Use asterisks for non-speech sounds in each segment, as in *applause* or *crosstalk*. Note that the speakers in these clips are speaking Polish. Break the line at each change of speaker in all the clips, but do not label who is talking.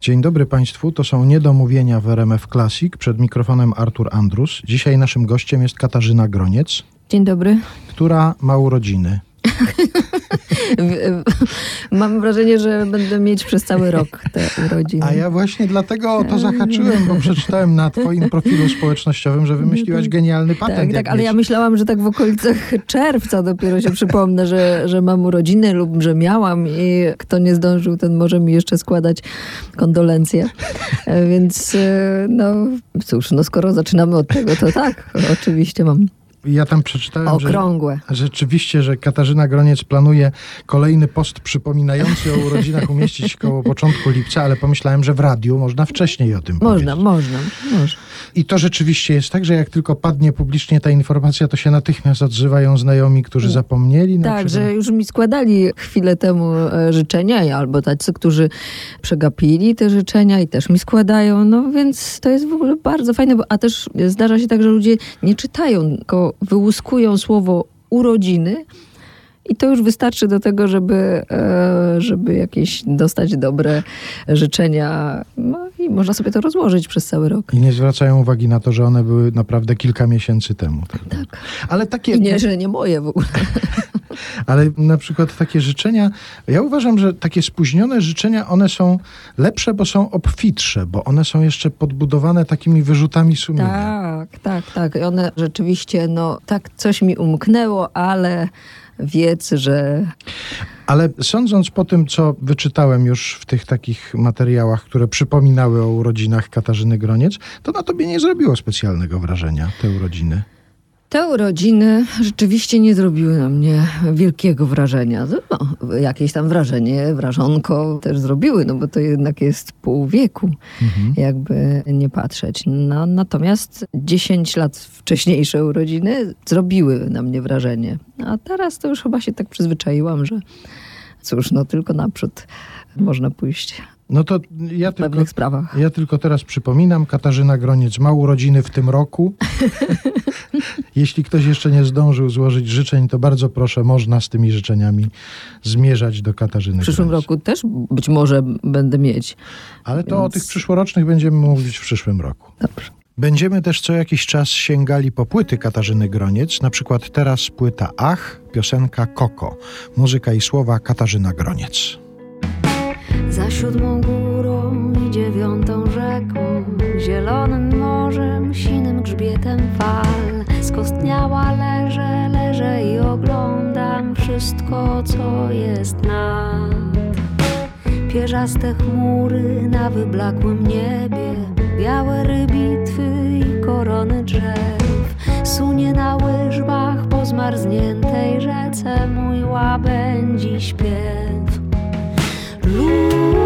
Dzień dobry Państwu, to są niedomówienia w RMF Classic. Przed mikrofonem Artur Andrus. Dzisiaj naszym gościem jest Katarzyna Groniec,
Dzień dobry.
która ma urodziny. *laughs*
Mam wrażenie, że będę mieć przez cały rok te urodziny.
A ja właśnie dlatego o to zahaczyłem, bo przeczytałem na Twoim profilu społecznościowym, że wymyśliłaś genialny patent.
Tak, tak, ale
mieć-
ja myślałam, że tak w okolicach czerwca dopiero się przypomnę, że, że mam urodziny lub że miałam i kto nie zdążył, ten może mi jeszcze składać kondolencje. E, Więc e, no cóż, no skoro zaczynamy od tego, to tak, oczywiście mam
Ja tam przeczytałem, że
okrągłe.
rzeczywiście, że Katarzyna Groniec planuje kolejny post przypominający o urodzinach *laughs* umieścić koło początku lipca, ale pomyślałem, że w radiu można wcześniej o tym
Można,
powiedzieć.
można, można.
I to rzeczywiście jest tak, że jak tylko padnie publicznie ta informacja, to się natychmiast odzywają znajomi, którzy zapomnieli. na
Tak,
przykład.
że już mi składali chwilę temu e, życzenia, albo tacy, którzy przegapili te życzenia i też mi składają, no więc to jest w ogóle bardzo fajne, bo, a też zdarza się tak, że ludzie nie czytają, tylko wyłuskują słowo urodziny i to już wystarczy do tego, żeby, e, żeby jakieś dostać dobre życzenia no i można sobie to rozłożyć przez cały rok.
I nie zwracają uwagi na to, że one były naprawdę kilka miesięcy temu. Tak.
Tak.
Ale takie,
I nie, że nie moje w ogóle. *laughs*
ale na przykład takie życzenia, ja uważam, że takie spóźnione życzenia, one są lepsze, bo są obfitsze, bo one są jeszcze podbudowane takimi wyrzutami sumienia.
Tak, tak, tak. I one rzeczywiście, no tak coś mi umknęło, ale wiedz, że
Ale sądząc po tym, co wyczytałem już w tych takich materiałach, które przypominały o urodzinach Katarzyny Groniec, to na tobie nie zrobiło specjalnego wrażenia te urodziny.
Te urodziny rzeczywiście nie zrobiły na mnie wielkiego wrażenia. No, jakieś tam wrażenie, wrażonko też zrobiły, no bo to jednak jest pół wieku, jakby nie patrzeć. No, natomiast 10 lat wcześniejsze urodziny zrobiły na mnie wrażenie. A teraz to już chyba się tak przyzwyczaiłam, że cóż, no tylko naprzód można pójść
No to ja
w
tylko,
pewnych sprawach.
ja tylko teraz przypominam, Katarzyna Groniec ma urodziny w tym roku. *laughs* Jeśli ktoś jeszcze nie zdążył złożyć życzeń, to bardzo proszę, można z tymi życzeniami zmierzać do Katarzyny
W przyszłym roku też być może będę mieć.
Ale to o
Więc-
tych przyszłorocznych będziemy mówić w przyszłym roku.
Dobrze.
Będziemy też co jakiś czas sięgali po płyty Katarzyny Groniec, na przykład teraz płyta Ach, piosenka Koko, muzyka i słowa Katarzyna Groniec.
Za siódmą górą i dziewiątą rzeką, zielonym morzem, sinym grzbietem fal. Skostniała leżę, leżę i oglądam wszystko, co jest nad. Pierzaste chmury na wyblakłym niebie, białe rybitwy i korony drzew. Sunie na łyżwach po zmarzniętej rzece mój łabędzi śpiew.
Blue.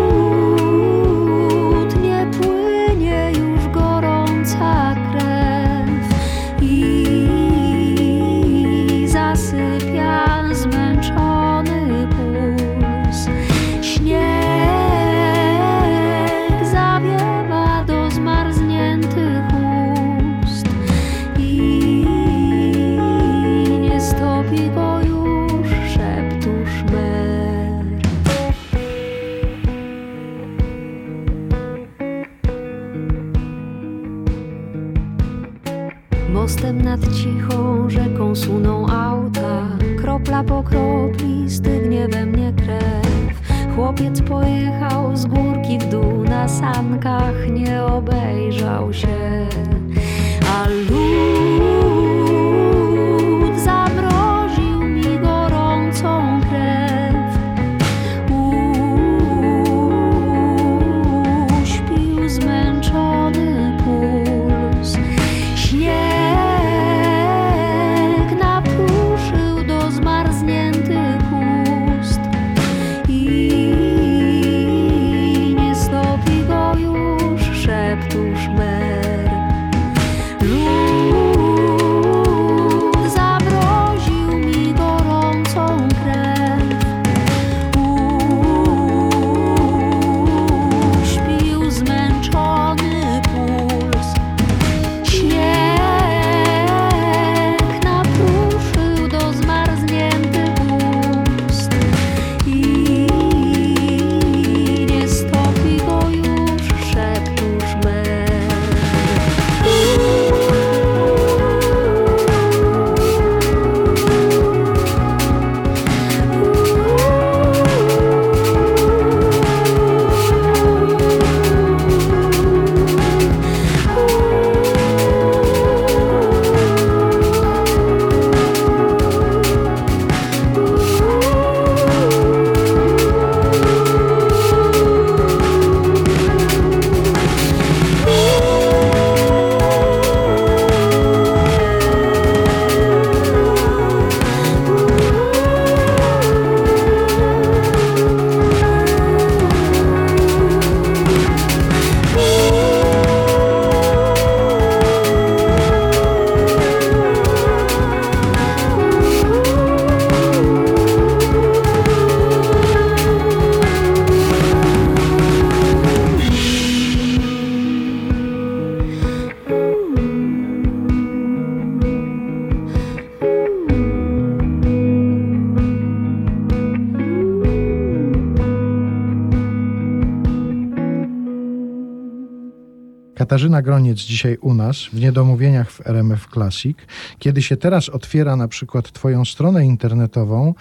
Groniec dzisiaj u nas w Niedomówieniach w RMF Classic. Kiedy się teraz otwiera na przykład Twoją stronę internetową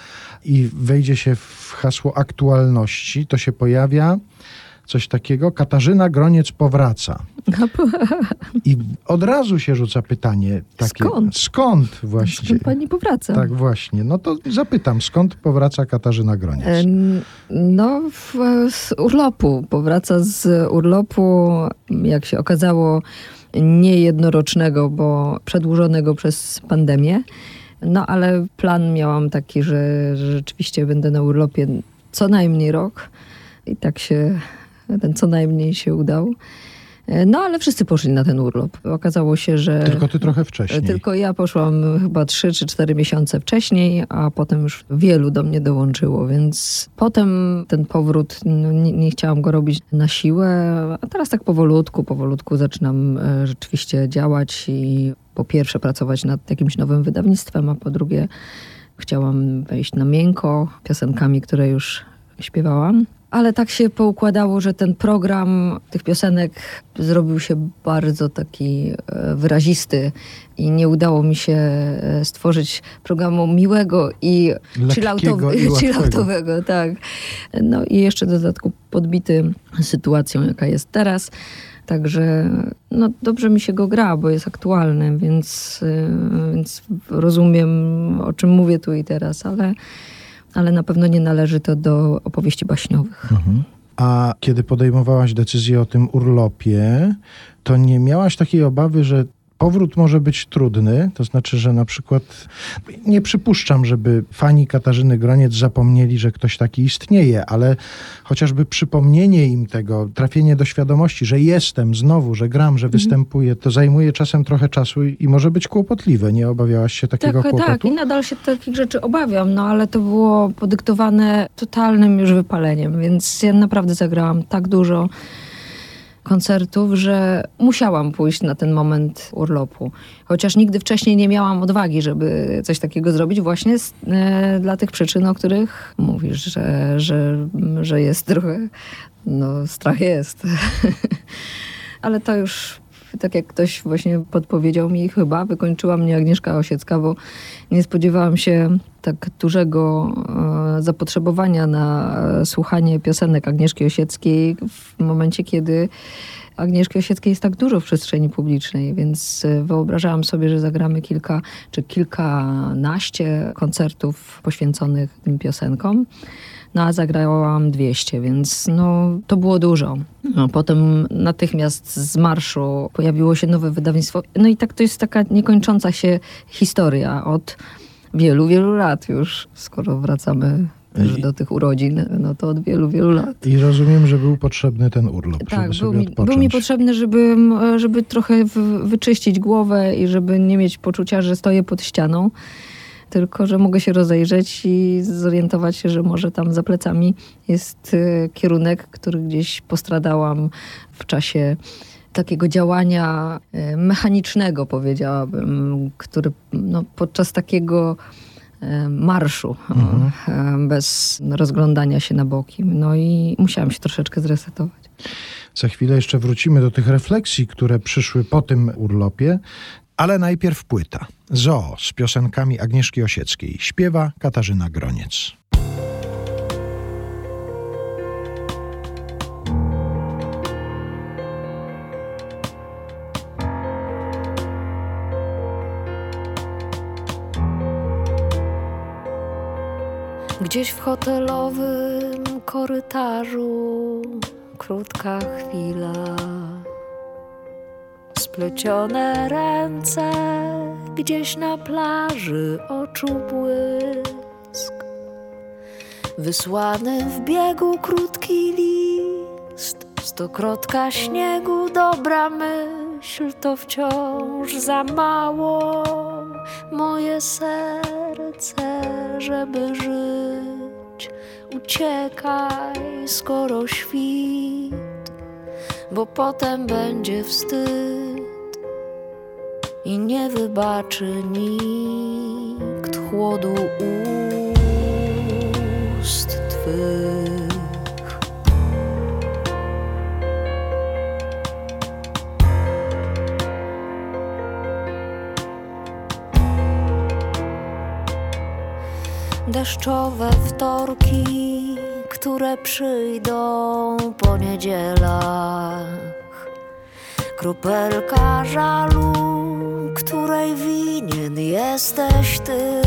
i wejdzie się w hasło aktualności, to się pojawia coś takiego. Katarzyna Groniec powraca. I od razu się rzuca pytanie takie.
Skąd?
Skąd właśnie?
Skąd pani powraca?
Tak właśnie. No to zapytam, skąd powraca Katarzyna Groniec?
No, w, z urlopu. Powraca z urlopu, jak się okazało, nie jednorocznego, bo przedłużonego przez pandemię. No, ale plan miałam taki, że, że rzeczywiście będę na urlopie co najmniej rok. I tak się, ten co najmniej się udał. No, ale wszyscy poszli na ten urlop. Okazało się, że...
Tylko ty trochę wcześniej.
Tylko ja poszłam chyba 3 czy 4 miesiące wcześniej, a potem już wielu do mnie dołączyło, więc potem ten powrót, no, nie, nie chciałam go robić na siłę, a teraz tak powolutku, powolutku zaczynam e, rzeczywiście działać i po pierwsze pracować nad jakimś nowym wydawnictwem, a po drugie chciałam wejść na miękko piosenkami, które już śpiewałam. Ale tak się poukładało, że ten program tych piosenek zrobił się bardzo taki e, wyrazisty i nie udało mi się e, stworzyć programu miłego i chilloutowego, *laughs* tak. No i jeszcze w dodatku podbity sytuacją, jaka jest teraz. Także no, dobrze mi się go gra, bo jest aktualny, więc, e, więc rozumiem, o czym mówię tu i teraz, ale, ale na pewno nie należy to do opowieści baśniowych.
Mhm. A kiedy podejmowałaś decyzję o tym urlopie, to nie miałaś takiej obawy, że powrót może być trudny? To znaczy, że na przykład nie przypuszczam, żeby fani Katarzyny Groniec zapomnieli, że ktoś taki istnieje, ale chociażby przypomnienie im tego, trafienie do świadomości, że jestem znowu, że gram, że występuję, to zajmuje czasem trochę czasu i, i może być kłopotliwe. Nie obawiałaś się takiego
Tak,
kłopotu?
tak. I nadal się takich rzeczy obawiam, no ale to było podyktowane totalnym już wypaleniem, więc ja naprawdę zagrałam tak dużo koncertów, że musiałam pójść na ten moment urlopu. Chociaż nigdy wcześniej nie miałam odwagi, żeby coś takiego zrobić, właśnie z, e, dla tych przyczyn, o których mówisz, że, że, że jest trochę, no strach jest. *laughs* Ale to już, tak jak ktoś właśnie podpowiedział mi chyba, wykończyła mnie Agnieszka Osiecka, bo nie spodziewałam się tak dużego e, zapotrzebowania na e, słuchanie piosenek Agnieszki Osieckiej w momencie, kiedy Agnieszki Osieckiej jest tak dużo w przestrzeni publicznej, więc e, wyobrażałam sobie, że zagramy kilka czy kilkanaście koncertów poświęconych tym piosenkom. No a zagrałam 200, więc no, to było dużo. No, potem natychmiast z marszu pojawiło się nowe wydawnictwo. No i tak to jest taka niekończąca się historia od wielu, wielu lat już, skoro wracamy do tych urodzin, no to od wielu, wielu lat.
I rozumiem, że był potrzebny ten urlop,
Tak,
żeby
był
sobie
mi,
odpocząć.
był mi potrzebny, żeby, żeby trochę wyczyścić głowę i żeby nie mieć poczucia, że stoję pod ścianą, tylko że mogę się rozejrzeć i zorientować się, że może tam za plecami jest e, kierunek, który gdzieś postradałam w czasie takiego działania e, mechanicznego, powiedziałabym, który no, podczas takiego e, marszu,
Mhm.
bez rozglądania się na boki. No i musiałam się troszeczkę zresetować.
Za chwilę jeszcze wrócimy do tych refleksji, które przyszły po tym urlopie, ale najpierw płyta. Zo z piosenkami Agnieszki Osieckiej. Śpiewa Katarzyna Groniec.
Gdzieś w hotelowym korytarzu krótka chwila. Splecione ręce gdzieś na plaży oczu błysk. Wysłany w biegu krótki list, stokrotka śniegu, dobra myśl to wciąż za mało. Moje serce, żeby żyć, uciekaj, skoro świt, bo potem będzie wstyd i nie wybaczy nikt chłodu ust twych. Deszczowe wtorki, które przyjdą po niedzielach, kropelka żalu której winien jesteś ty.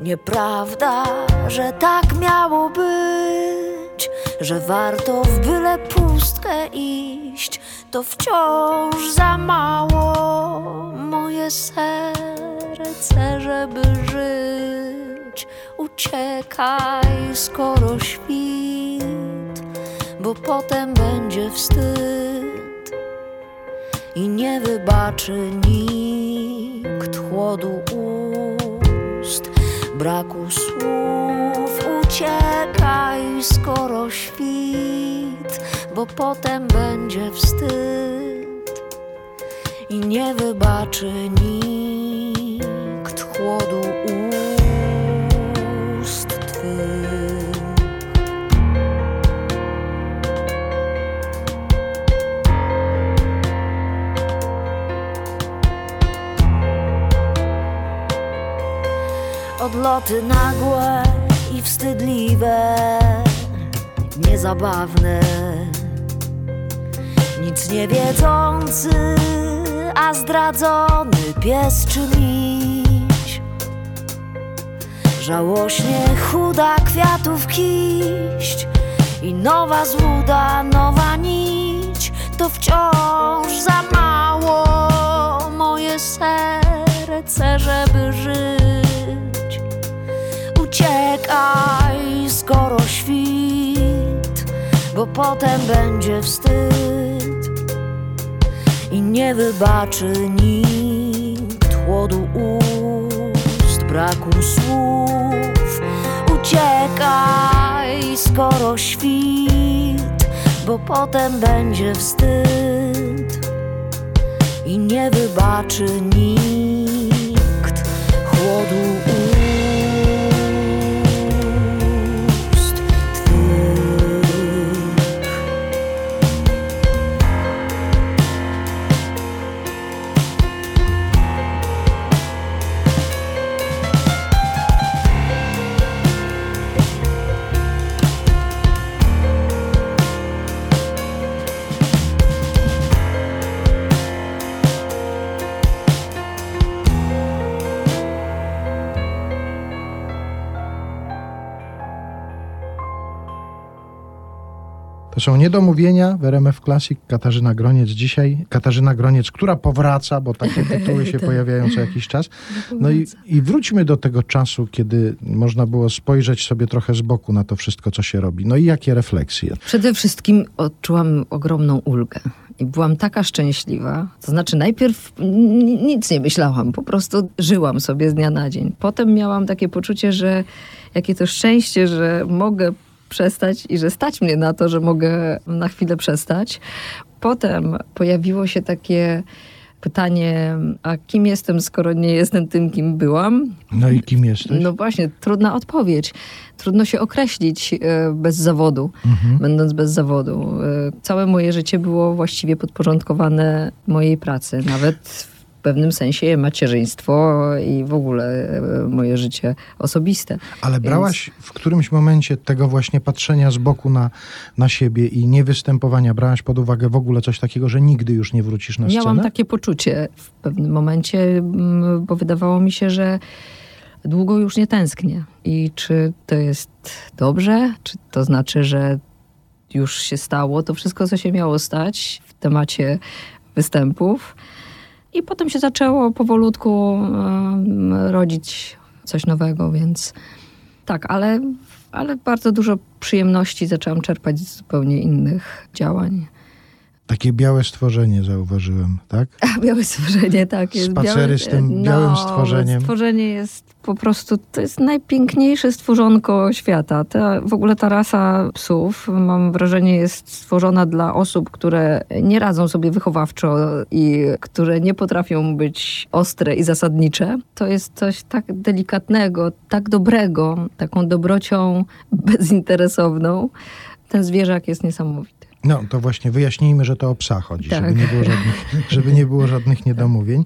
Nieprawda, że tak miało być, że warto w byle pustkę iść, to wciąż za mało moje serce, żeby żyć. Uciekaj, skoro świt, bo potem będzie wstyd i nie wybaczy nikt chłodu ust, braku słów. Uciekaj, skoro świt, bo potem będzie wstyd i nie wybaczy nikt chłodu ust Odloty nagłe i wstydliwe, niezabawne. Nic nie wiedzący, a zdradzony pies czy miś. Żałośnie chuda kwiatów kiść i nowa złuda, nowa nić. To wciąż za mało moje serce, żeby. Uciekaj, skoro świt, bo potem będzie wstyd i nie wybaczy nikt chłodu ust, braku słów. Uciekaj, skoro świt, bo potem będzie wstyd i nie wybaczy nikt
To są niedomówienia w RMF Classic. Katarzyna Groniec dzisiaj. Katarzyna Groniec, która powraca, bo takie *laughs* tytuły się pojawiają co jakiś czas. No i, i wróćmy do tego czasu, kiedy można było spojrzeć sobie trochę z boku na to wszystko, co się robi. No i jakie refleksje?
Przede wszystkim odczułam ogromną ulgę. I byłam taka szczęśliwa. To znaczy, najpierw nic nie myślałam, po prostu żyłam sobie z dnia na dzień. Potem miałam takie poczucie, że jakie to szczęście, że mogę przestać i że stać mnie na to, że mogę na chwilę przestać. Potem pojawiło się takie pytanie, a kim jestem, skoro nie jestem tym, kim byłam?
No i kim jesteś?
No właśnie, trudna odpowiedź. Trudno się określić e, bez zawodu,
Mhm.
będąc bez zawodu. E, Całe moje życie było właściwie podporządkowane mojej pracy, nawet w pewnym sensie macierzyństwo i w ogóle e, moje życie osobiste.
Ale brałaś w którymś momencie tego właśnie patrzenia z boku na, na siebie i niewystępowania, brałaś pod uwagę w ogóle coś takiego, że nigdy już nie wrócisz na scenę?
Miałam takie poczucie w pewnym momencie, mm, bo wydawało mi się, że długo już nie tęsknię. I czy to jest dobrze? Czy to znaczy, że już się stało to wszystko, co się miało stać w temacie występów? I potem się zaczęło powolutku rodzić coś nowego, więc tak, ale, ale bardzo dużo przyjemności zaczęłam czerpać z zupełnie innych działań.
Takie białe stworzenie zauważyłem, tak?
A, *laughs* białe stworzenie, tak. Jest
Spacery
białe,
z tym białym stworzeniem.
Stworzenie jest po prostu, to jest najpiękniejsze stworzonko świata. Ta, w ogóle ta rasa psów, mam wrażenie, jest stworzona dla osób, które nie radzą sobie wychowawczo i które nie potrafią być ostre i zasadnicze. To jest coś tak delikatnego, tak dobrego, taką dobrocią *laughs* bezinteresowną. Ten zwierzak jest niesamowity.
No to właśnie wyjaśnijmy, że to o psa chodzi,
Tak.
żeby, nie było żadnych, żeby nie było żadnych niedomówień.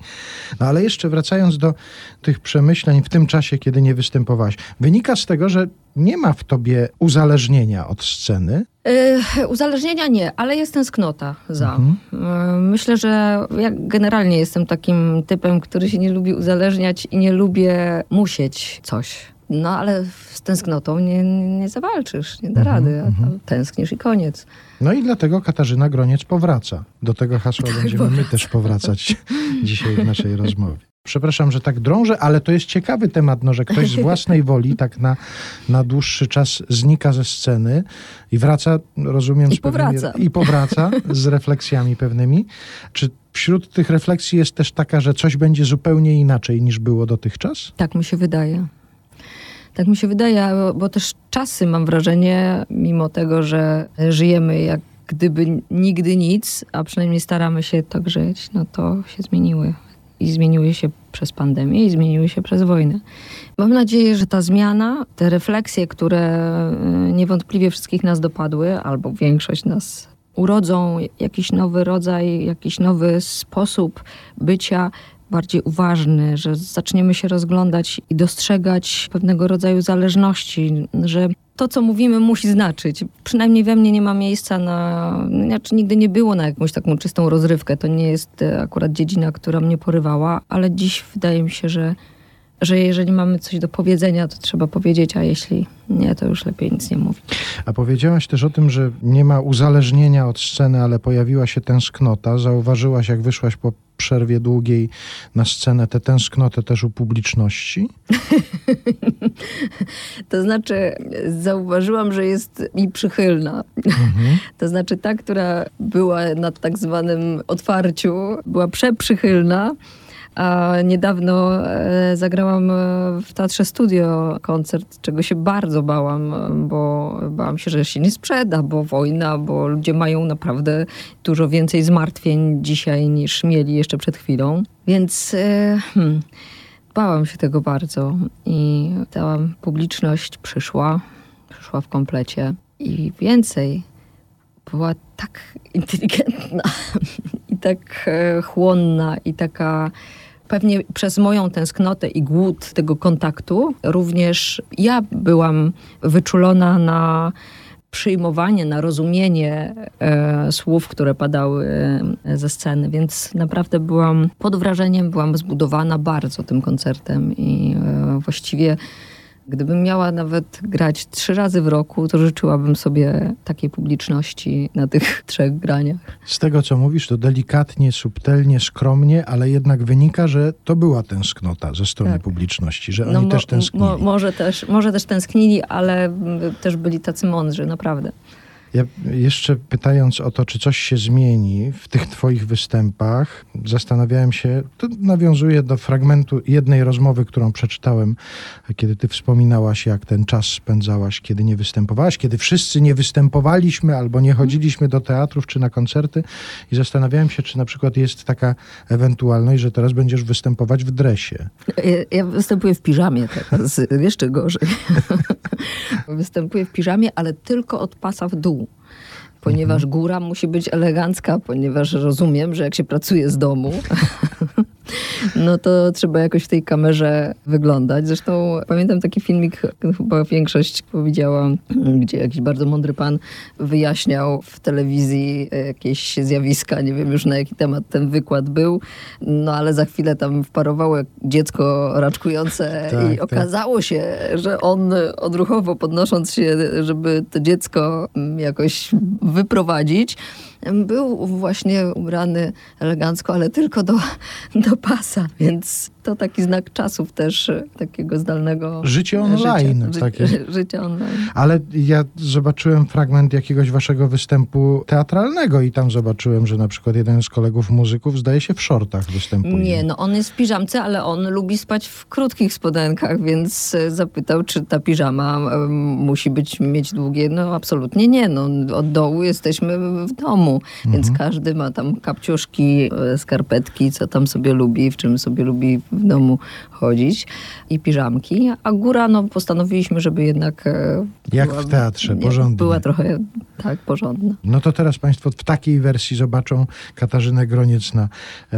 No ale jeszcze wracając do tych przemyśleń w tym czasie, kiedy nie występowałaś. Wynika z tego, że nie ma w tobie uzależnienia od sceny.
Yy, uzależnienia nie, ale jest tęsknota za.
Mhm.
Yy, myślę, że ja generalnie jestem takim typem, który się nie lubi uzależniać i nie lubię musieć coś. No ale z tęsknotą nie, nie zawalczysz, nie da
Mhm,
rady. A tam tęsknisz i koniec.
No i dlatego Katarzyna Groniec powraca. Do tego hasła będziemy my też powracać *laughs* dzisiaj w naszej rozmowie. Przepraszam, że tak drążę, ale to jest ciekawy temat, no, że ktoś z *laughs* własnej woli tak na, na dłuższy czas znika ze sceny i wraca, rozumiem,
I
z pewnymi-
powraca.
i powraca z refleksjami pewnymi. Czy wśród tych refleksji jest też taka, że coś będzie zupełnie inaczej niż było dotychczas?
Tak mi się wydaje. Tak mi się wydaje, bo- też czasy mam wrażenie, mimo tego, że żyjemy jak gdyby nigdy nic, a przynajmniej staramy się tak żyć, no to się zmieniły. I zmieniły się przez pandemię, i zmieniły się przez wojnę. Mam nadzieję, że ta zmiana, te refleksje, które y, niewątpliwie wszystkich nas dopadły, albo większość nas urodzą jakiś nowy rodzaj, jakiś nowy sposób bycia, bardziej uważny, że zaczniemy się rozglądać i dostrzegać pewnego rodzaju zależności, że to, co mówimy, musi znaczyć. Przynajmniej we mnie nie ma miejsca na. Znaczy, nigdy nie było na jakąś taką czystą rozrywkę. To nie jest e, akurat dziedzina, która mnie porywała, ale dziś wydaje mi się, że, że jeżeli mamy coś do powiedzenia, to trzeba powiedzieć, a jeśli nie, to już lepiej nic nie mówić.
A powiedziałaś też o tym, że nie ma uzależnienia od sceny, ale pojawiła się tęsknota. Zauważyłaś, jak wyszłaś po przerwie długiej na scenę, tę tęsknotę też u publiczności? *laughs*
To znaczy, zauważyłam, że jest mi przychylna.
Mhm. *laughs*
To znaczy ta, która była na tak zwanym otwarciu, była przeprzychylna. A niedawno e, zagrałam e, w Teatrze Studio koncert, czego się bardzo bałam, bo bałam się, że się nie sprzeda, bo wojna, bo ludzie mają naprawdę dużo więcej zmartwień dzisiaj niż mieli jeszcze przed chwilą. Więc e, hmm, bałam się tego bardzo i ta publiczność przyszła, przyszła w komplecie i więcej była tak inteligentna *laughs* i tak chłonna i taka pewnie przez moją tęsknotę i głód tego kontaktu również ja byłam wyczulona na przyjmowanie, na rozumienie e, słów, które padały e, ze sceny, więc naprawdę byłam pod wrażeniem, byłam zbudowana bardzo tym koncertem i e, właściwie Gdybym miała nawet grać trzy razy w roku, to życzyłabym sobie takiej publiczności na tych *laughs* trzech graniach.
Z tego, co mówisz, to delikatnie, subtelnie, skromnie, ale jednak wynika, że to była tęsknota ze strony
Tak.
publiczności, że
No
oni
mo-
też tęsknili.
Mo, może, też, może też tęsknili, ale mm, też byli tacy mądrzy, naprawdę.
Ja jeszcze pytając o to, czy coś się zmieni w tych twoich występach, zastanawiałem się, to nawiązuje do fragmentu jednej rozmowy, którą przeczytałem, kiedy ty wspominałaś, jak ten czas spędzałaś, kiedy nie występowałaś, kiedy wszyscy nie występowaliśmy albo nie chodziliśmy do teatrów czy na koncerty i zastanawiałem się, czy na przykład jest taka ewentualność, że teraz będziesz występować w dresie.
Ja, występuję w piżamie teraz, jeszcze gorzej. *laughs* występuję w piżamie, ale tylko od pasa w dół. Ponieważ góra musi być elegancka, ponieważ rozumiem, że jak się pracuje z domu, *laughs* *laughs* no to trzeba jakoś w tej kamerze wyglądać. Zresztą pamiętam taki filmik, chyba większość widziałam, gdzie jakiś bardzo mądry pan wyjaśniał w telewizji jakieś zjawiska, nie wiem już na jaki temat ten wykład był, no ale za chwilę tam wparowało dziecko raczkujące *laughs*
Tak,
i
tak.
okazało się, że on odruchowo podnosząc się, żeby to dziecko jakoś wyprowadzić, był właśnie ubrany elegancko, ale tylko do, do pasa, więc to taki znak czasów też e, takiego zdalnego
Życie online,
Życia,
takie.
ży, *laughs* życia online.
Ale ja zobaczyłem fragment jakiegoś waszego występu teatralnego i tam zobaczyłem, że na przykład jeden z kolegów muzyków zdaje się w shortach występuje.
Nie, no on jest w piżamce, ale on lubi spać w krótkich spodenkach, więc e, zapytał, czy ta piżama musi być, mieć długie. No absolutnie nie, no od dołu jesteśmy w domu, więc każdy ma tam kapciuszki, e, skarpetki, co tam sobie lubi, w czym sobie lubi w domu chodzić i piżamki, a góra no postanowiliśmy, żeby jednak e,
Jak
była-
w teatrze,
nie,
porządnie.
Była trochę tak porządna.
No to teraz Państwo w takiej wersji zobaczą Katarzynę Groniec na,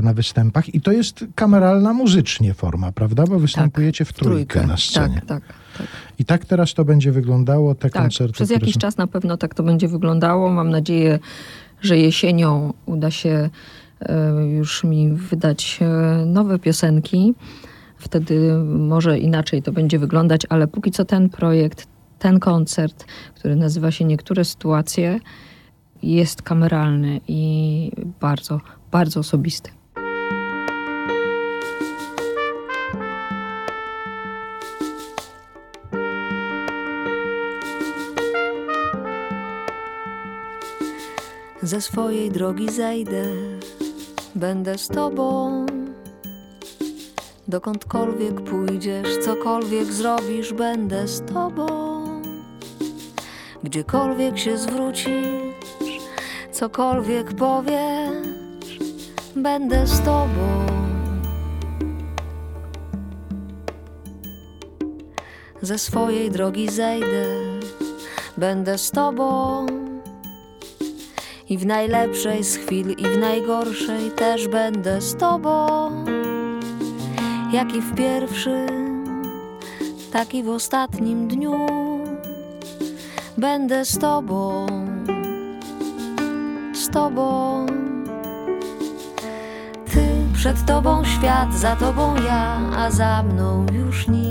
na występach. I to jest kameralna muzycznie forma, prawda? Bo występujecie w trójkę, na scenie.
Tak, tak, tak.
I tak teraz to będzie wyglądało, te
tak.
koncerty.
Przez jakiś
są-
czas na pewno tak to będzie wyglądało. Mam nadzieję, że jesienią uda się e, już mi wydać e, nowe piosenki. Wtedy może inaczej to będzie wyglądać, ale póki co ten projekt, ten koncert, który nazywa się Niektóre sytuacje, jest kameralny i bardzo, bardzo osobisty.
Ze swojej drogi zejdę, będę z tobą. Dokądkolwiek pójdziesz, cokolwiek zrobisz, będę z tobą. Gdziekolwiek się zwrócisz, cokolwiek powiesz, będę z tobą. Ze swojej drogi zejdę, będę z tobą. I w najlepszej z chwil, i w najgorszej też będę z tobą. Jak i w pierwszym, tak i w ostatnim dniu będę z tobą, z tobą. Ty przed tobą świat, za tobą ja, a za mną już nikt.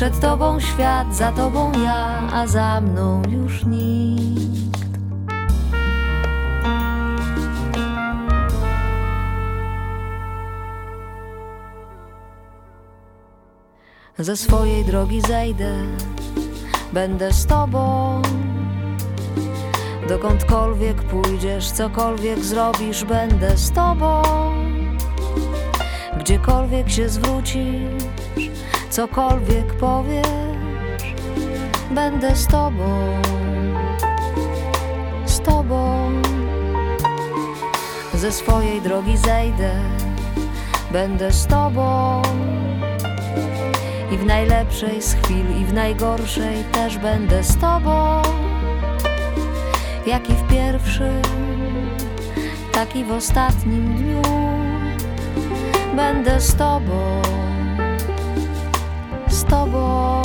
Przed tobą świat, za tobą ja, a za mną już nikt. Ze swojej drogi zejdę, będę z tobą. Dokądkolwiek pójdziesz, cokolwiek zrobisz, będę z tobą. Gdziekolwiek się zwrócisz, cokolwiek powiesz, będę z tobą, z tobą. Ze swojej drogi zejdę, będę z tobą. I w najlepszej z chwil, i w najgorszej też będę z tobą. Jak i w pierwszym, tak i w ostatnim dniu będę z tobą, tobą.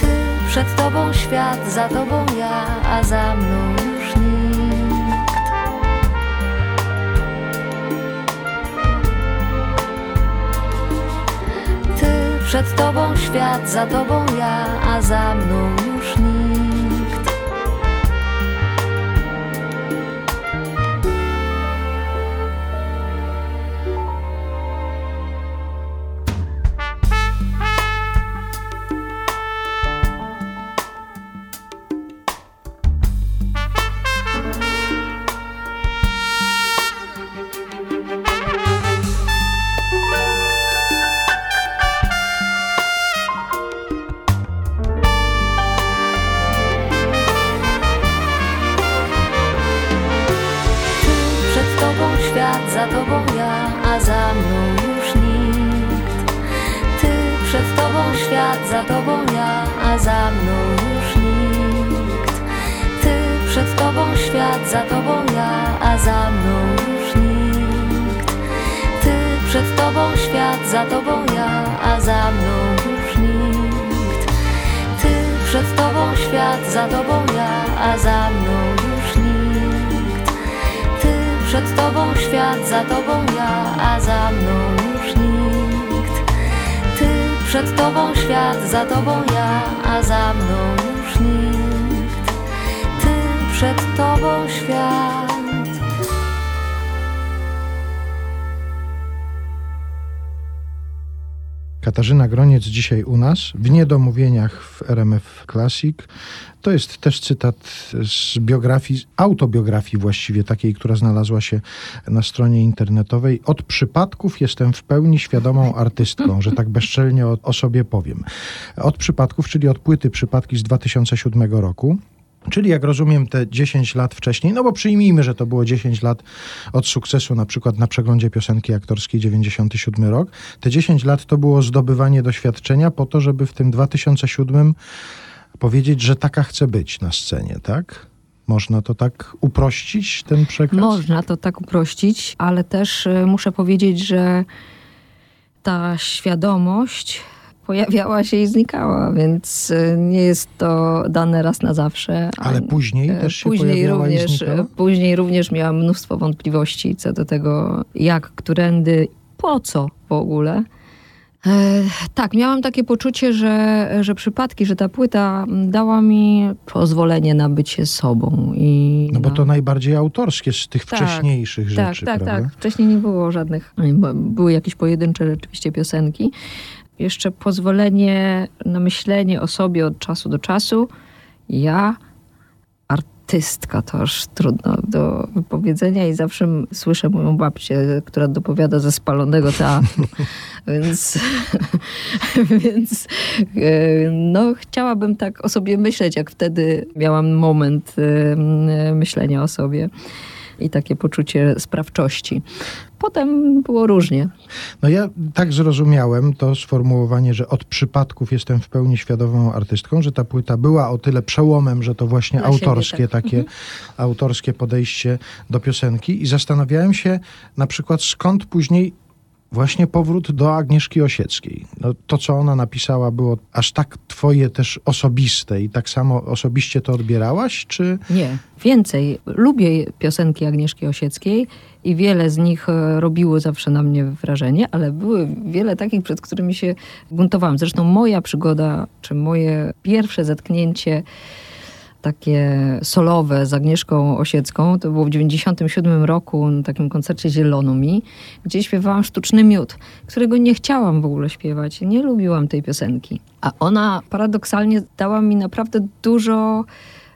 Ty przed tobą świat, za tobą ja, a za mną już nikt. Ty przed tobą świat, za tobą ja, a za mną świat, za tobą ja, a za mną już nikt. Ty przed tobą świat, za tobą ja, a za mną już nikt. Ty przed tobą świat, za tobą ja, a za mną już nikt. Ty przed tobą świat, za tobą ja, a za mną już nikt. Ty przed tobą świat, za tobą ja, a za mną przed tobą świat.
Katarzyna Groniec dzisiaj u nas w Niedomówieniach w RMF Classic. To jest też cytat z biografii, autobiografii właściwie takiej, która znalazła się na stronie internetowej. Od przypadków jestem w pełni świadomą artystką, że tak bezczelnie o, o sobie powiem. Od przypadków, czyli od płyty Przypadki z 2007 roku. Czyli jak rozumiem te 10 lat wcześniej, no bo przyjmijmy, że to było 10 lat od sukcesu na przykład na przeglądzie piosenki aktorskiej 97 rok. Te 10 lat to było zdobywanie doświadczenia po to, żeby w tym 2007 powiedzieć, że taka chce być na scenie, tak? Można to tak uprościć, ten przekaz?
Można to tak uprościć, ale też y, muszę powiedzieć, że ta świadomość pojawiała się i znikała, więc y, nie jest to dane raz na zawsze.
Ale później
y,
też się
później
pojawiała i
również,
znikała?
y, Później również miałam mnóstwo wątpliwości co do tego, jak, którędy, po co w ogóle. E, tak, miałam takie poczucie, że, że przypadki, że ta płyta dała mi pozwolenie na bycie sobą. I
No bo
na-
to najbardziej autorskie z tych
Tak,
wcześniejszych
tak,
rzeczy,
tak,
prawda?
tak. Wcześniej nie było żadnych, były jakieś pojedyncze rzeczywiście piosenki. Jeszcze pozwolenie na myślenie o sobie od czasu do czasu. Ja, artystka, to aż trudno do wypowiedzenia i zawsze słyszę moją babcię, która dopowiada ze spalonego teatru. *laughs* więc, *laughs* więc e, no, chciałabym tak o sobie myśleć, jak wtedy miałam moment myślenia o sobie i takie poczucie sprawczości. Potem było różnie.
No ja tak zrozumiałem to sformułowanie, że od przypadków jestem w pełni świadomą artystką, że ta płyta była o tyle przełomem, że to właśnie
Dla siebie,
autorskie
tak.
takie autorskie podejście do piosenki i zastanawiałem się na przykład skąd później właśnie powrót do Agnieszki Osieckiej. No, to, co ona napisała, było aż tak twoje też osobiste i tak samo osobiście to odbierałaś, czy...
Nie, więcej. Lubię piosenki Agnieszki Osieckiej i wiele z nich e, robiło zawsze na mnie wrażenie, ale były wiele takich, przed którymi się buntowałam. Zresztą moja przygoda, czy moje pierwsze zetknięcie takie solowe z Agnieszką Osiecką, to było w 97 roku na takim koncercie Zielonomi, gdzie śpiewałam Sztuczny Miód, którego nie chciałam w ogóle śpiewać. Nie lubiłam tej piosenki. A ona paradoksalnie dała mi naprawdę dużo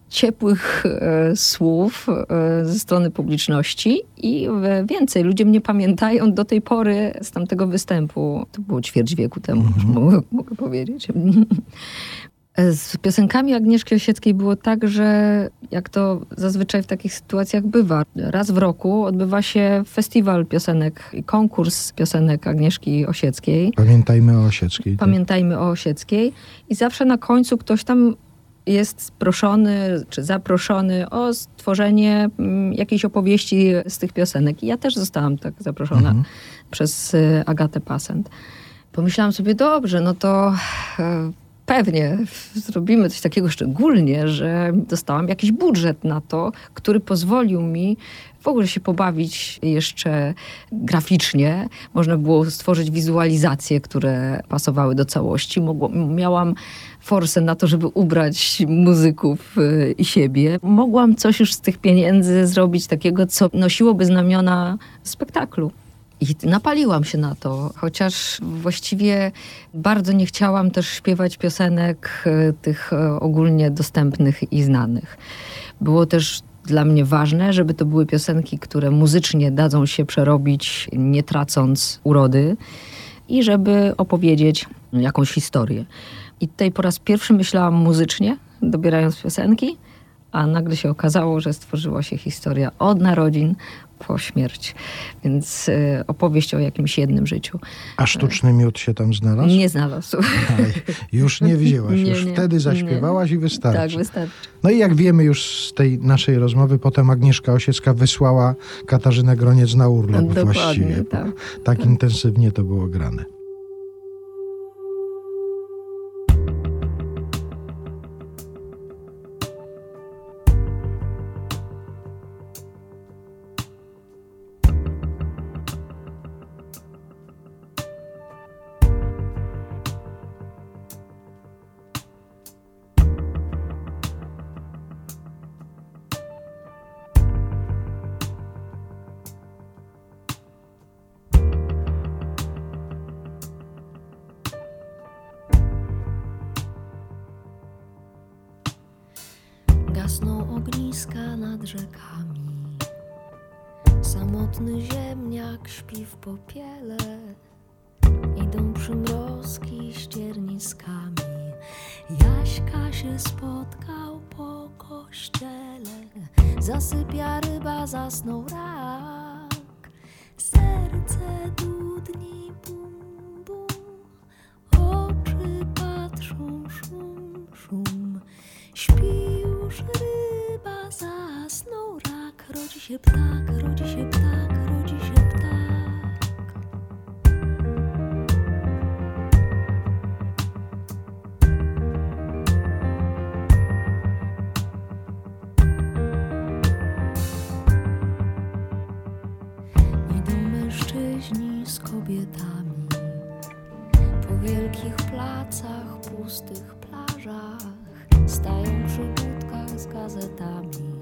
ciepłych e, słów e, ze strony publiczności i e, więcej. Ludzie mnie pamiętają do tej pory z tamtego występu. To było ćwierć wieku temu, już *laughs* mogę, mogę powiedzieć. *laughs* Z piosenkami Agnieszki Osieckiej było tak, że jak to zazwyczaj w takich sytuacjach bywa, raz w roku odbywa się festiwal piosenek i konkurs piosenek Agnieszki Osieckiej.
Pamiętajmy o Osieckiej. tak?
Pamiętajmy o Osieckiej. I zawsze na końcu ktoś tam jest proszony czy zaproszony o stworzenie mm, jakiejś opowieści z tych piosenek. I ja też zostałam tak zaproszona
Mhm.
przez y, Agatę Pasent. Pomyślałam sobie, dobrze, no to e, pewnie zrobimy coś takiego szczególnie, że dostałam jakiś budżet na to, który pozwolił mi w ogóle się pobawić jeszcze graficznie. Można było stworzyć wizualizacje, które pasowały do całości. Mogło, miałam forsę na to, żeby ubrać muzyków y, i siebie. Mogłam coś już z tych pieniędzy zrobić takiego, co nosiłoby znamiona spektaklu. I napaliłam się na to, chociaż właściwie bardzo nie chciałam też śpiewać piosenek e, tych e, ogólnie dostępnych i znanych. Było też dla mnie ważne, żeby to były piosenki, które muzycznie dadzą się przerobić, nie tracąc urody i żeby opowiedzieć jakąś historię. I tutaj po raz pierwszy myślałam muzycznie, dobierając piosenki, a nagle się okazało, że stworzyła się historia od narodzin po śmierć. Więc y, opowieść o jakimś jednym życiu.
A sztuczny miód się tam znalazł?
Nie znalazł.
Aj, już nie wzięłaś, *laughs*
Nie,
już
nie,
wtedy
nie.
zaśpiewałaś i wystarczy.
Tak, wystarczy.
No i jak wiemy już z tej naszej rozmowy, potem Agnieszka Osiecka wysłała Katarzynę Groniec na urlop
Dokładnie,
właściwie. bo
tak.
tak intensywnie to było grane.
casa da minha.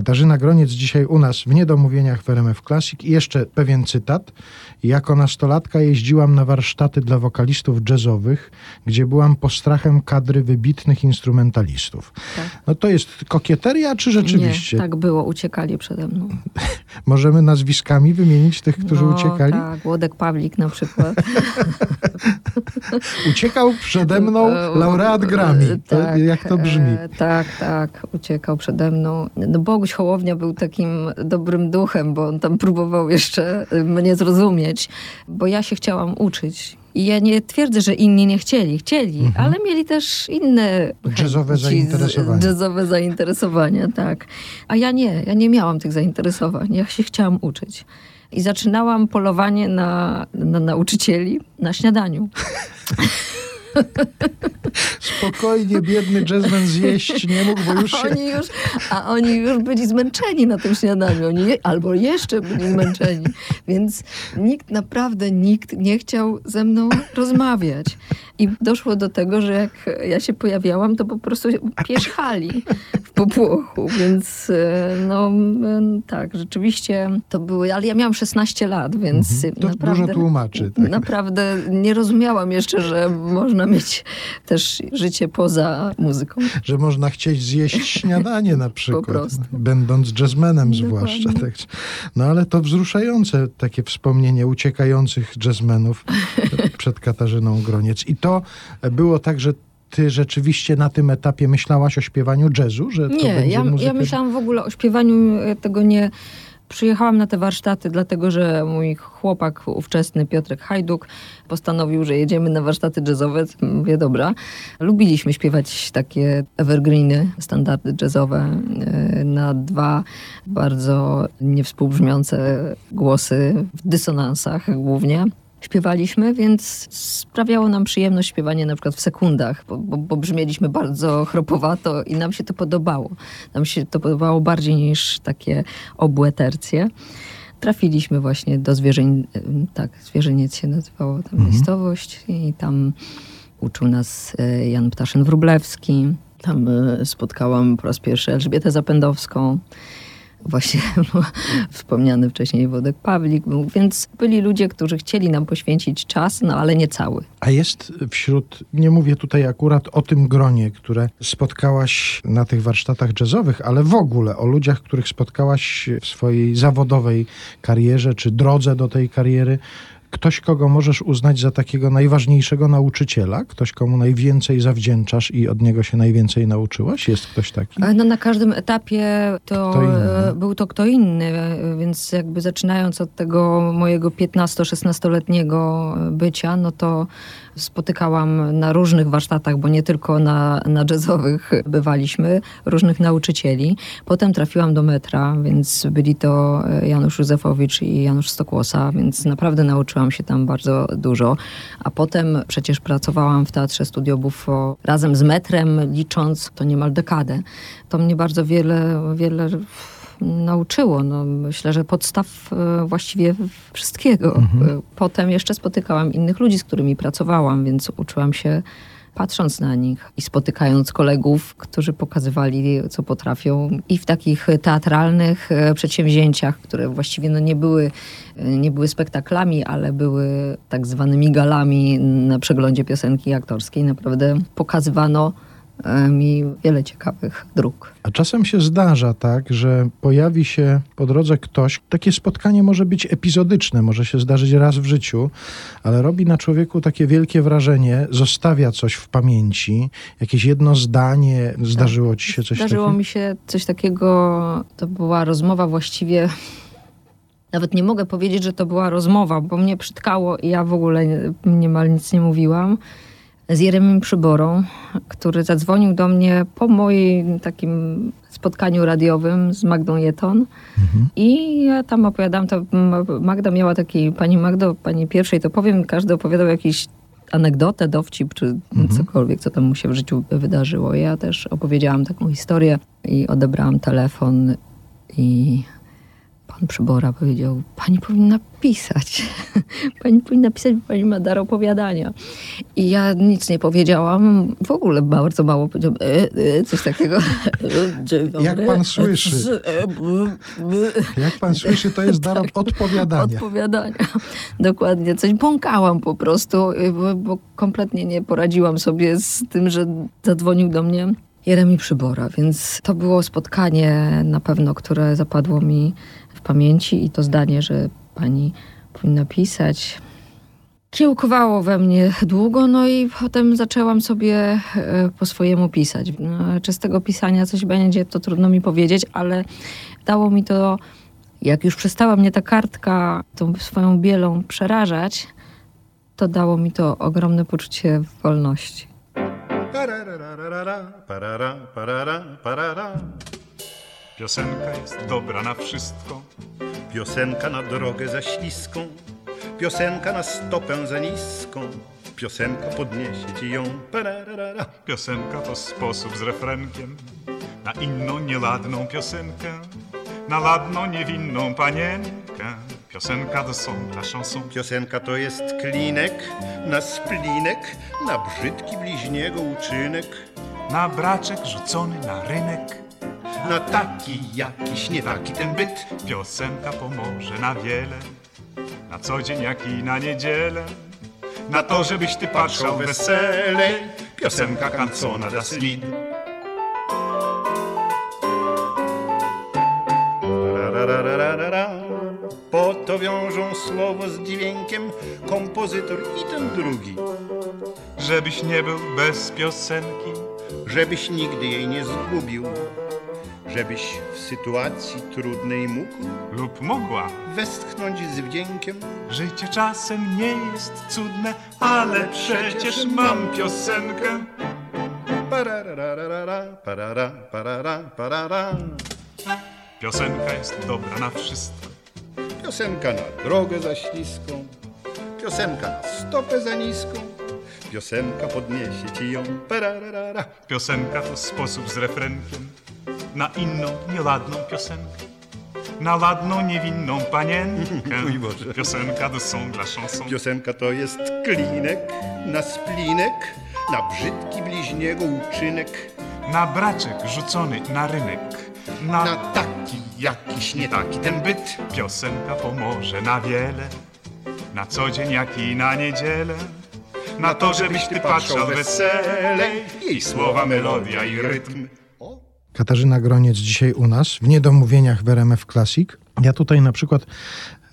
Katarzyna Groniec dzisiaj u nas w Niedomówieniach w RMF Classic. I jeszcze pewien cytat. Jako nastolatka jeździłam na warsztaty dla wokalistów jazzowych, gdzie byłam postrachem kadry wybitnych instrumentalistów.
Tak.
No to jest kokieteria, czy rzeczywiście?
Nie, tak było, uciekali przede mną. *laughs*
Możemy nazwiskami wymienić tych, którzy
no,
uciekali?
Tak, Łodek Pawlik na przykład. *laughs*
Uciekał przede mną laureat Grammy.
Tak,
jak to brzmi?
e, Tak, tak, uciekał przede mną. No Boguś Hołownia był takim dobrym duchem, bo on tam próbował jeszcze e, mnie zrozumieć, bo ja się chciałam uczyć. I ja nie twierdzę, że inni nie chcieli. Chcieli, ale mieli też inne
Mhm. Jazzowe zainteresowania.
Jazzowe zainteresowania, tak. A ja nie, ja nie miałam tych zainteresowań. Ja się chciałam uczyć. I zaczynałam polowanie na, na nauczycieli na śniadaniu. *laughs*
Spokojnie, biedny jazzman zjeść nie mógł, bo już
A
się...
oni już, a oni już byli zmęczeni na tym śniadaniu, oni je, albo jeszcze byli zmęczeni. Więc nikt, naprawdę nikt nie chciał ze mną rozmawiać. I doszło do tego, że jak ja się pojawiałam, to po prostu pierzchali w popłochu. Więc e, no e, tak, rzeczywiście to były, ale ja miałam 16 lat, więc
Mhm. To
naprawdę...
dużo tłumaczy. Tak?
Naprawdę nie rozumiałam jeszcze, że można mieć też życie poza muzyką.
Że można chcieć zjeść śniadanie na *laughs* przykład, będąc jazzmenem zwłaszcza. Tak. No ale to wzruszające takie wspomnienie uciekających jazzmenów *laughs* przed Katarzyną Groniec. I to było tak, że ty rzeczywiście na tym etapie myślałaś o śpiewaniu jazzu? Że to
Nie,
będzie
ja,
muzyka...
ja myślałam w ogóle o śpiewaniu e, tego nie. Przyjechałam na te warsztaty, dlatego że mój chłopak ówczesny, Piotrek Hajduk, postanowił, że jedziemy na warsztaty jazzowe. Mówię, dobra. Lubiliśmy śpiewać takie evergreeny, standardy jazzowe e, na dwa bardzo niewspółbrzmiące głosy w dysonansach głównie śpiewaliśmy, więc sprawiało nam przyjemność śpiewanie na przykład w sekundach, bo, bo, bo brzmieliśmy bardzo chropowato i nam się to podobało. Nam się to podobało bardziej niż takie obłe tercje. Trafiliśmy właśnie do zwierzeń, tak, zwierzyniec się nazywało tam miejscowość i tam uczył nas e, Jan Ptaszyn-Wróblewski. Tam e, spotkałam po raz pierwszy Elżbietę Zapędowską właśnie *laughs* wspomniany wcześniej Wodek Pawlik był, więc byli ludzie, którzy chcieli nam poświęcić czas, no ale nie cały.
A jest wśród, nie mówię tutaj akurat o tym gronie, które spotkałaś na tych warsztatach jazzowych, ale w ogóle o ludziach, których spotkałaś w swojej zawodowej karierze, czy drodze do tej kariery, ktoś, kogo możesz uznać za takiego najważniejszego nauczyciela, ktoś, komu najwięcej zawdzięczasz i od niego się najwięcej nauczyłaś? Jest ktoś taki?
No, na każdym etapie to e, był to kto inny, e, więc jakby zaczynając od tego mojego 15-16-letniego bycia, no to spotykałam na różnych warsztatach, bo nie tylko na, na jazzowych *laughs* bywaliśmy, różnych nauczycieli. Potem trafiłam do metra, więc byli to e, Janusz Józefowicz i Janusz Stokłosa, więc naprawdę nauczyłam się tam bardzo dużo. A potem przecież pracowałam w Teatrze Studio Buffo razem z metrem, licząc to niemal dekadę. To mnie bardzo wiele, wiele nauczyło. No, myślę, że podstaw e, właściwie wszystkiego. E, Potem jeszcze spotykałam innych ludzi, z którymi pracowałam, więc uczyłam się patrząc na nich i spotykając kolegów, którzy pokazywali, co potrafią i w takich teatralnych e, przedsięwzięciach, które właściwie no nie, były, nie były spektaklami, ale były tak zwanymi galami na przeglądzie piosenki aktorskiej. Naprawdę pokazywano mi wiele ciekawych dróg.
A czasem się zdarza tak, że pojawi się po drodze ktoś, takie spotkanie może być epizodyczne, może się zdarzyć raz w życiu, ale robi na człowieku takie wielkie wrażenie, zostawia coś w pamięci, jakieś jedno zdanie, zdarzyło ci się coś
Zdarzyło
takiego?
mi się coś takiego, to była rozmowa właściwie. Nawet nie mogę powiedzieć, że to była rozmowa, bo mnie przytkało i ja w ogóle nie- niemal nic nie mówiłam. Z Jeremim Przyborą, który zadzwonił do mnie po moim takim spotkaniu radiowym z Magdą Jeton. I ja tam opowiadałam, to Magda miała taki, pani Magdo, pani pierwszej, to powiem, każdy opowiadał jakiś anegdotę, dowcip, czy cokolwiek, co tam mu się w życiu wydarzyło. Ja też opowiedziałam taką historię i odebrałam telefon i pan Przybora powiedział, pani powinna pisać. *laughs* pani powinna pisać, bo pani ma dar opowiadania. I ja nic nie powiedziałam, w ogóle bardzo mało powiedziałam, e, e, coś takiego. *laughs*
Jak pan słyszy?
E.
Jak pan słyszy, to jest dar *laughs*
Tak.
odpowiadania.
Odpowiadania. Dokładnie. Coś bąkałam po prostu, y, bo, bo kompletnie nie poradziłam sobie z tym, że zadzwonił do mnie Jeremi Przybora. Więc to było spotkanie na pewno, które zapadło mi pamięci i to zdanie, że pani powinna pisać. Kiełkowało we mnie długo, no i potem zaczęłam sobie e, po swojemu pisać. No, czy z tego pisania coś będzie, to trudno mi powiedzieć, ale dało mi to jak już przestała mnie ta kartka tą swoją bielą przerażać, to dało mi to ogromne poczucie wolności.
Piosenka jest dobra na wszystko. Piosenka na drogę za śliską. Piosenka na stopę za niską. Piosenka podniesie ci ją. Pararara. Piosenka to sposób z refrenkiem na inną nieladną piosenkę, na ladną niewinną panienkę. Piosenka to są dla chanson. Piosenka to jest klinek na splinek, na brzydki bliźniego uczynek, na braczek rzucony na rynek. Na taki jakiś nie taki ten byt. Piosenka pomoże na wiele. Na co dzień jak i na niedzielę. Na to, żebyś ty patrzał weselej Piosenka kancona das Lied. Po to wiążą słowo z dźwiękiem kompozytor i ten drugi. Żebyś nie był bez piosenki, żebyś nigdy jej nie zgubił, żebyś w sytuacji trudnej mógł lub mogła westchnąć z wdziękiem. Życie czasem nie jest cudne, ale przecież mam piosenkę. Parararara, parara, parara, parara. Piosenka jest dobra na wszystko. Piosenka na drogę za śliską, piosenka na stopę za niską. Piosenka podniesie ci ją. Pararara. Piosenka to sposób z refrenkiem na inną, nieladną piosenkę. Na ładną, niewinną panienkę. *laughs* Mój Boże. Piosenka to są dla chanson. Piosenka to jest klinek na splinek, na brzydki bliźniego uczynek. Na braczek rzucony na rynek. Na, na taki jakiś nie taki ten byt. Piosenka pomoże na wiele. Na co dzień jak i na niedzielę. Na to, żebyś ty patrzał weselej. Jej słowa, melodia i rytm.
Katarzyna Groniec dzisiaj u nas w Niedomówieniach w RMF Classic. Ja tutaj na przykład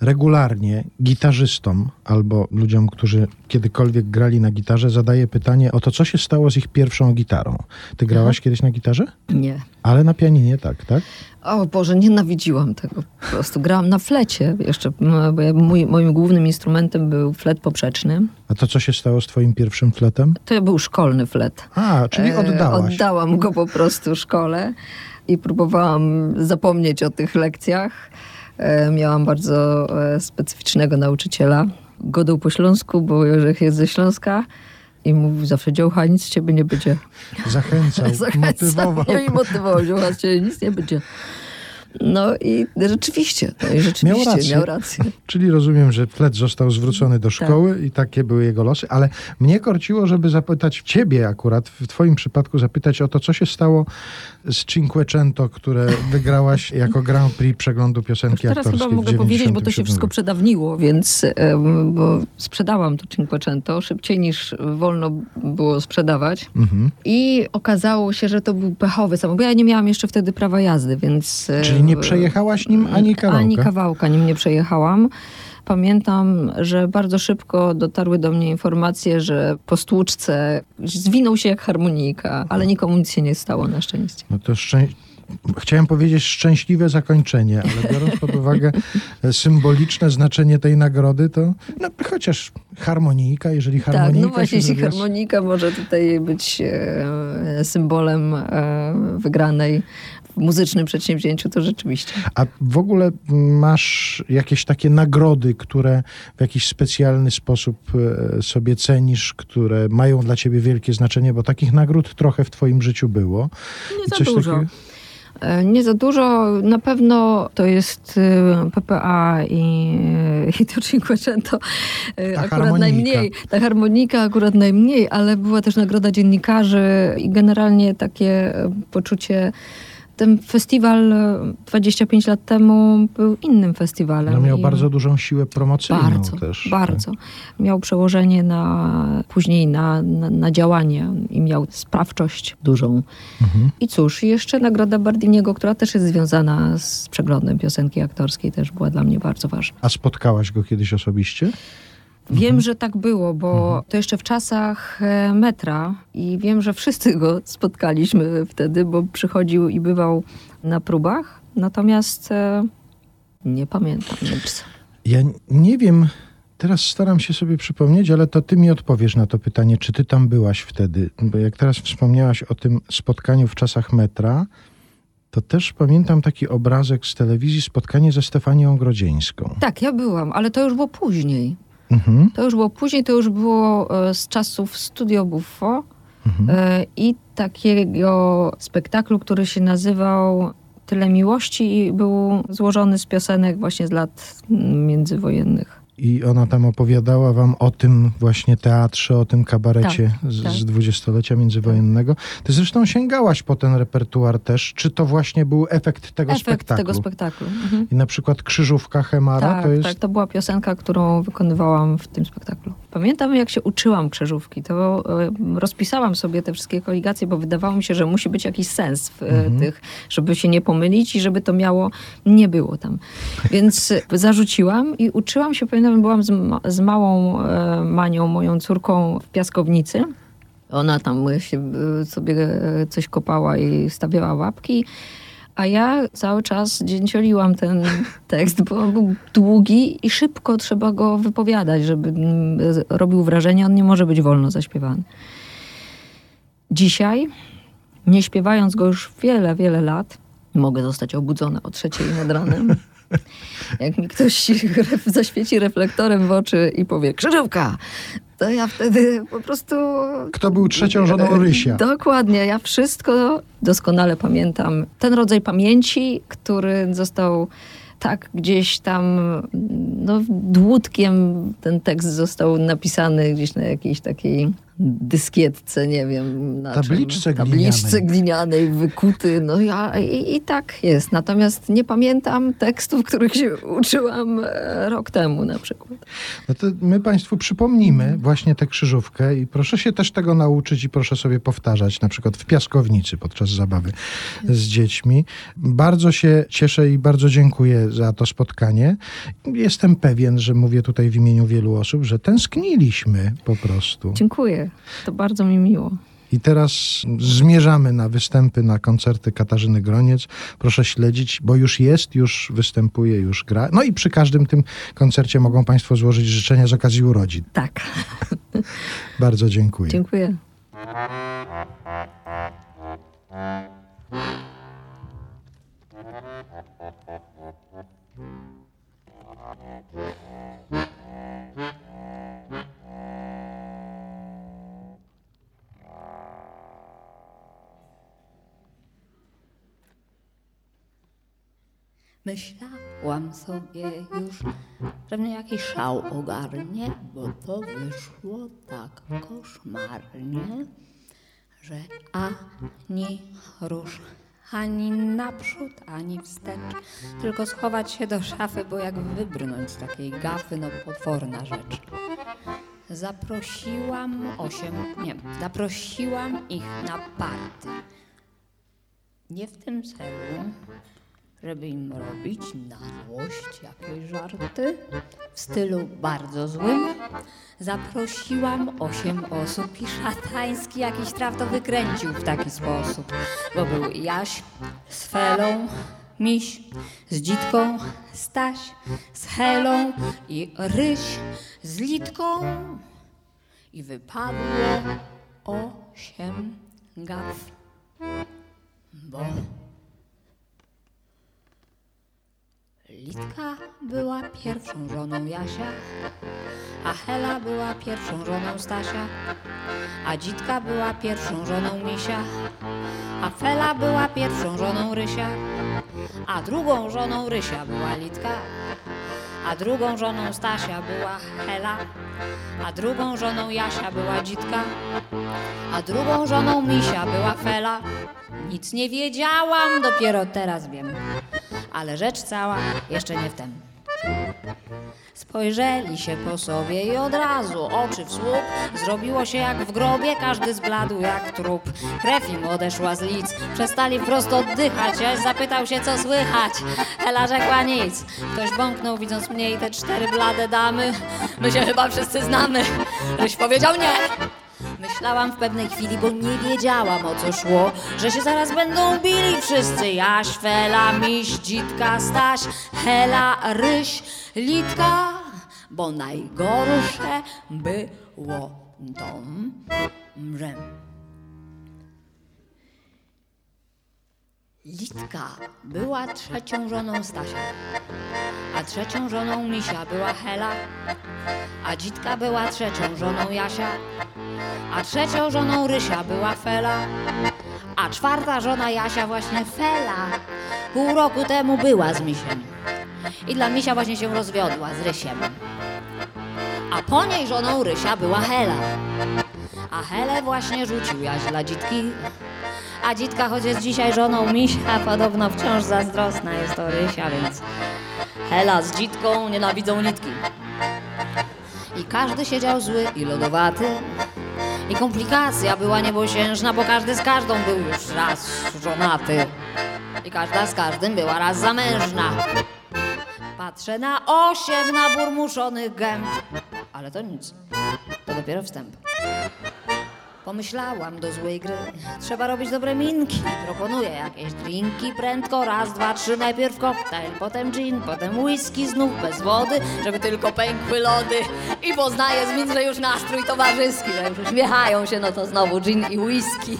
regularnie gitarzystom albo ludziom, którzy kiedykolwiek grali na gitarze, zadaję pytanie o to, co się stało z ich pierwszą gitarą. Ty grałaś kiedyś na gitarze?
Nie.
Ale na pianinie tak, tak?
O Boże, nienawidziłam tego. Po prostu grałam na flecie jeszcze, bo ja, mój, moim głównym instrumentem był flet poprzeczny.
A to co się stało z twoim pierwszym fletem?
To był szkolny flet.
A, czyli oddałaś.
E, oddałam go po prostu szkole i próbowałam zapomnieć o tych lekcjach. E, miałam bardzo e, specyficznego nauczyciela. Godał po śląsku, bo Jorzech jest ze Śląska. I mówił zawsze, dziołcha, nic z ciebie nie będzie.
Zachęcał, *laughs* motywował.
Ja i motywował, dziołcha, z ciebie nic nie będzie. No i rzeczywiście, no i rzeczywiście
miał rację.
Miał rację.
Czyli rozumiem, że flet został zwrócony do szkoły tak. i takie były jego losy, ale mnie korciło, żeby zapytać ciebie akurat, w twoim przypadku zapytać o to, co się stało z Cinquecento, które wygrałaś jako Grand Prix przeglądu piosenki
teraz
aktorskiej
chyba mogę powiedzieć, bo to się wszystko przedawniło, więc bo sprzedałam to Cinquecento szybciej niż wolno było sprzedawać. Mhm. I okazało się, że to był pechowy samochód, bo ja nie miałam jeszcze wtedy prawa jazdy, więc...
Czyli nie przejechałaś nim ani kawałka?
Ani kawałka nim nie przejechałam. Pamiętam, że bardzo szybko dotarły do mnie informacje, że po stłuczce zwinął się jak harmonika, ale nikomu nic się nie stało na szczęście.
No to szczęście chciałem powiedzieć szczęśliwe zakończenie, ale biorąc pod uwagę symboliczne znaczenie tej nagrody, to no, chociaż harmonika, jeżeli harmonika
Tak, no właśnie,
jeśli
harmonika może tutaj być e, symbolem e, wygranej muzycznym przedsięwzięciu, to rzeczywiście.
A w ogóle masz jakieś takie nagrody, które w jakiś specjalny sposób e, sobie cenisz, które mają dla ciebie wielkie znaczenie, bo takich nagród trochę w twoim życiu było.
Nie za dużo. Takiego... E, nie za dużo. Na pewno to jest e, PPA i, i to Cinquecento akurat
harmonika.
najmniej. Ta harmonika akurat najmniej, ale była też nagroda dziennikarzy i generalnie takie poczucie ten festiwal 25 lat temu był innym festiwalem.
No miał bardzo dużą siłę promocyjną
bardzo,
też.
Bardzo. Tak? Miał przełożenie na później na, na, na, działanie i miał sprawczość dużą. Mhm. I cóż, jeszcze nagroda Bardiniego, która też jest związana z przeglądem piosenki aktorskiej, też była dla mnie bardzo ważna.
A spotkałaś go kiedyś osobiście?
Wiem, mhm. że tak było, bo mhm. to jeszcze w czasach e, metra i wiem, że wszyscy go spotkaliśmy wtedy, bo przychodził i bywał na próbach. Natomiast e, nie pamiętam nic.
Ja nie wiem, teraz staram się sobie przypomnieć, ale to ty mi odpowiesz na to pytanie, czy ty tam byłaś wtedy? Bo jak teraz wspomniałaś o tym spotkaniu w czasach metra, to też pamiętam taki obrazek z telewizji, spotkanie ze Stefanią Grodzieńską.
Tak, ja byłam, ale to już było później.
Mhm.
To już było później, to już było e, z czasów Studio Buffo e, i takiego spektaklu, który się nazywał Tyle Miłości i był złożony z piosenek właśnie z lat mm, międzywojennych.
I ona tam opowiadała wam o tym właśnie teatrze, o tym kabarecie
Tak,
z,
tak.
z dwudziestolecia międzywojennego. Ty zresztą sięgałaś po ten repertuar też. Czy to właśnie był efekt tego
Efekt
spektaklu?
tego spektaklu. Mhm.
I na przykład Krzyżówka Hemara
Tak,
to jest...
tak, to była piosenka, którą wykonywałam w tym spektaklu. Pamiętam, jak się uczyłam krzyżówki, to rozpisałam sobie te wszystkie koligacje, bo wydawało mi się, że musi być jakiś sens w e, tych, żeby się nie pomylić i żeby to miało, nie było tam. Więc *laughs* zarzuciłam i uczyłam się, pamiętam, byłam z, ma- z małą e, Manią, moją córką w piaskownicy. Ona tam się e, sobie e, coś kopała i stawiała łapki. A ja cały czas dzięcioliłam ten *laughs* tekst, bo on był długi i szybko trzeba go wypowiadać, żeby robił wrażenie. On nie może być wolno zaśpiewany. Dzisiaj, nie śpiewając go już wiele, wiele lat, mogę zostać obudzona o trzeciej nad ranem. *laughs* *laughs* Jak mi ktoś zaświeci reflektorem w oczy i powie krzyżówka, to ja wtedy po prostu
Kto był trzecią żoną Rysia?
Dokładnie, ja wszystko doskonale pamiętam. Ten rodzaj pamięci, który został tak gdzieś tam, no dłutkiem ten tekst został napisany gdzieś na jakiejś takiej dyskietce, nie wiem na
Tabliczce
czym.
glinianej.
Tabliczce glinianej, wykuty, no ja i, i tak jest. Natomiast nie pamiętam tekstów, których się uczyłam e, rok temu na przykład.
No to my Państwu przypomnimy właśnie tę krzyżówkę i proszę się też tego nauczyć i proszę sobie powtarzać, na przykład w piaskownicy podczas zabawy z dziećmi. Bardzo się cieszę i bardzo dziękuję za to spotkanie. Jestem pewien, że mówię tutaj w imieniu wielu osób, że tęskniliśmy po prostu.
Dziękuję, to bardzo mi miło.
I teraz zmierzamy na występy, na koncerty Katarzyny Groniec. Proszę śledzić, bo już jest, już występuje, już gra. No i przy każdym tym koncercie mogą Państwo złożyć życzenia z okazji urodzin.
Tak, *laughs*
Bardzo dziękuję.
dziękuję.
Myślałam sobie już, że mnie jakiś szał ogarnie, bo to wyszło tak koszmarnie, że ani rusz, ani naprzód, ani wstecz, tylko schować się do szafy, bo jak wybrnąć z takiej gafy, no potworna rzecz. Zaprosiłam osiem, nie, zaprosiłam ich na party. Nie w tym celu, żeby im robić na złość jakieś żarty w stylu bardzo złym. Zaprosiłam osiem osób i szatański jakiś traf to wykręcił w taki sposób, bo był Jaś z Felą, Miś z Dzitką, Staś z Helą i Ryś z Litką i wypadło osiem gaf, bo Litka była pierwszą żoną Jasia, a Hela była pierwszą żoną Stasia, a Dzitka była pierwszą żoną Misia, a Fela była pierwszą żoną Rysia, a drugą żoną Rysia była Litka, a drugą żoną Stasia była Hela, a drugą żoną Jasia była Dzitka, a drugą żoną Misia była Fela. Nic nie wiedziałam, dopiero teraz wiem ale rzecz cała jeszcze nie w tem. Spojrzeli się po sobie i od razu oczy w słup. Zrobiło się jak w grobie, każdy zbladł jak trup. Krew im odeszła z lic, przestali wprost oddychać. Jaś zapytał się, co słychać. Ela rzekła nic. Ktoś bąknął, widząc mnie i te cztery blade damy. My się chyba wszyscy znamy. Ryś powiedział nie. Myślałam w pewnej chwili, bo nie wiedziałam o co szło, że się zaraz będą bili wszyscy. Jaś, Fela, Miś, Dzitka, Staś, Hela, Ryś, Litka, bo najgorsze było to, że Litka była trzecią żoną Stasia, a trzecią żoną Misia była Hela, a dzitka była trzecią żoną Jasia, a trzecią żoną Rysia była Fela, a czwarta żona Jasia właśnie Fela pół roku temu była z misiem. I dla misia właśnie się rozwiodła z Rysiem. A po niej żoną Rysia była Hela. A Helę właśnie rzucił Jaś dla dzitki. A dzitka, choć jest dzisiaj żoną misia, podobno wciąż zazdrosna jest to Rysia, więc Hela z dzitką nienawidzą nitki. I każdy siedział zły i lodowaty. I komplikacja była niebosiężna, bo każdy z każdą był już raz żonaty. I każda z każdym była raz zamężna. Patrzę na osiem naburmuszonych gęb. Ale to nic. To dopiero wstęp. Pomyślałam do złej gry. Trzeba robić dobre minki. Proponuję jakieś drinki prędko. Raz, dwa, trzy. Najpierw koktajl, potem gin, potem whisky znów bez wody, żeby tylko pękły lody. I poznaję z min, że już nastrój towarzyski, że już uśmiechają się, no to znowu gin i whisky.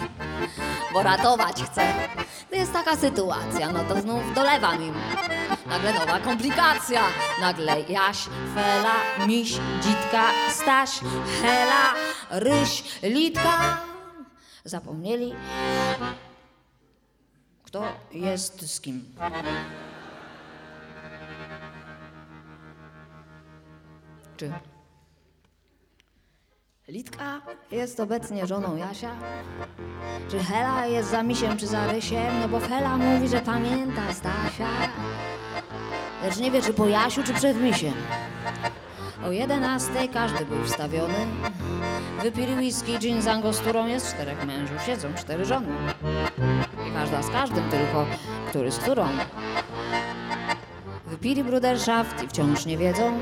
Bo ratować chcę. Gdy jest taka sytuacja, no to znów dolewam im. Nagle nowa komplikacja. Nagle Jaś, Fela, Miś, Dzitka, Staś, Hela, Ryś, Litka. Zapomnieli, kto jest z kim. Czy Litka jest obecnie żoną Jasia? Czy Hela jest za misiem czy za rysiem? No bo Hela mówi, że pamięta Stasia. Lecz nie wie, czy po Jasiu, czy przed misiem. O jedenastej każdy był wstawiony. Wypili whisky, gin z angosturą, jest czterech mężów, siedzą cztery żony. I każda z każdym tylko, który z którą. Wypili bruderschaft i wciąż nie wiedzą.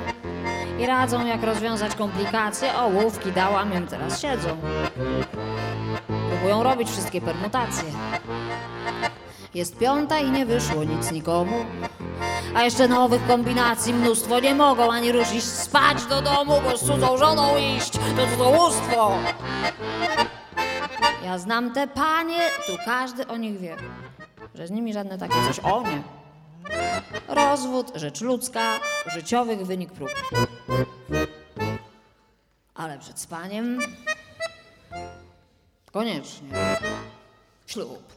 I radzą, jak rozwiązać komplikacje. Ołówki dałam im, teraz siedzą. Próbują robić wszystkie permutacje. Jest piąta i nie wyszło nic nikomu. A jeszcze nowych kombinacji mnóstwo nie mogą ani ruszyć spać do domu, bo z cudzą żoną iść to cudzołóstwo. Ja znam te panie, tu każdy o nich wie, że z nimi żadne takie coś o nie. Rozwód, rzecz ludzka, życiowych wynik prób. Ale przed spaniem koniecznie ślub.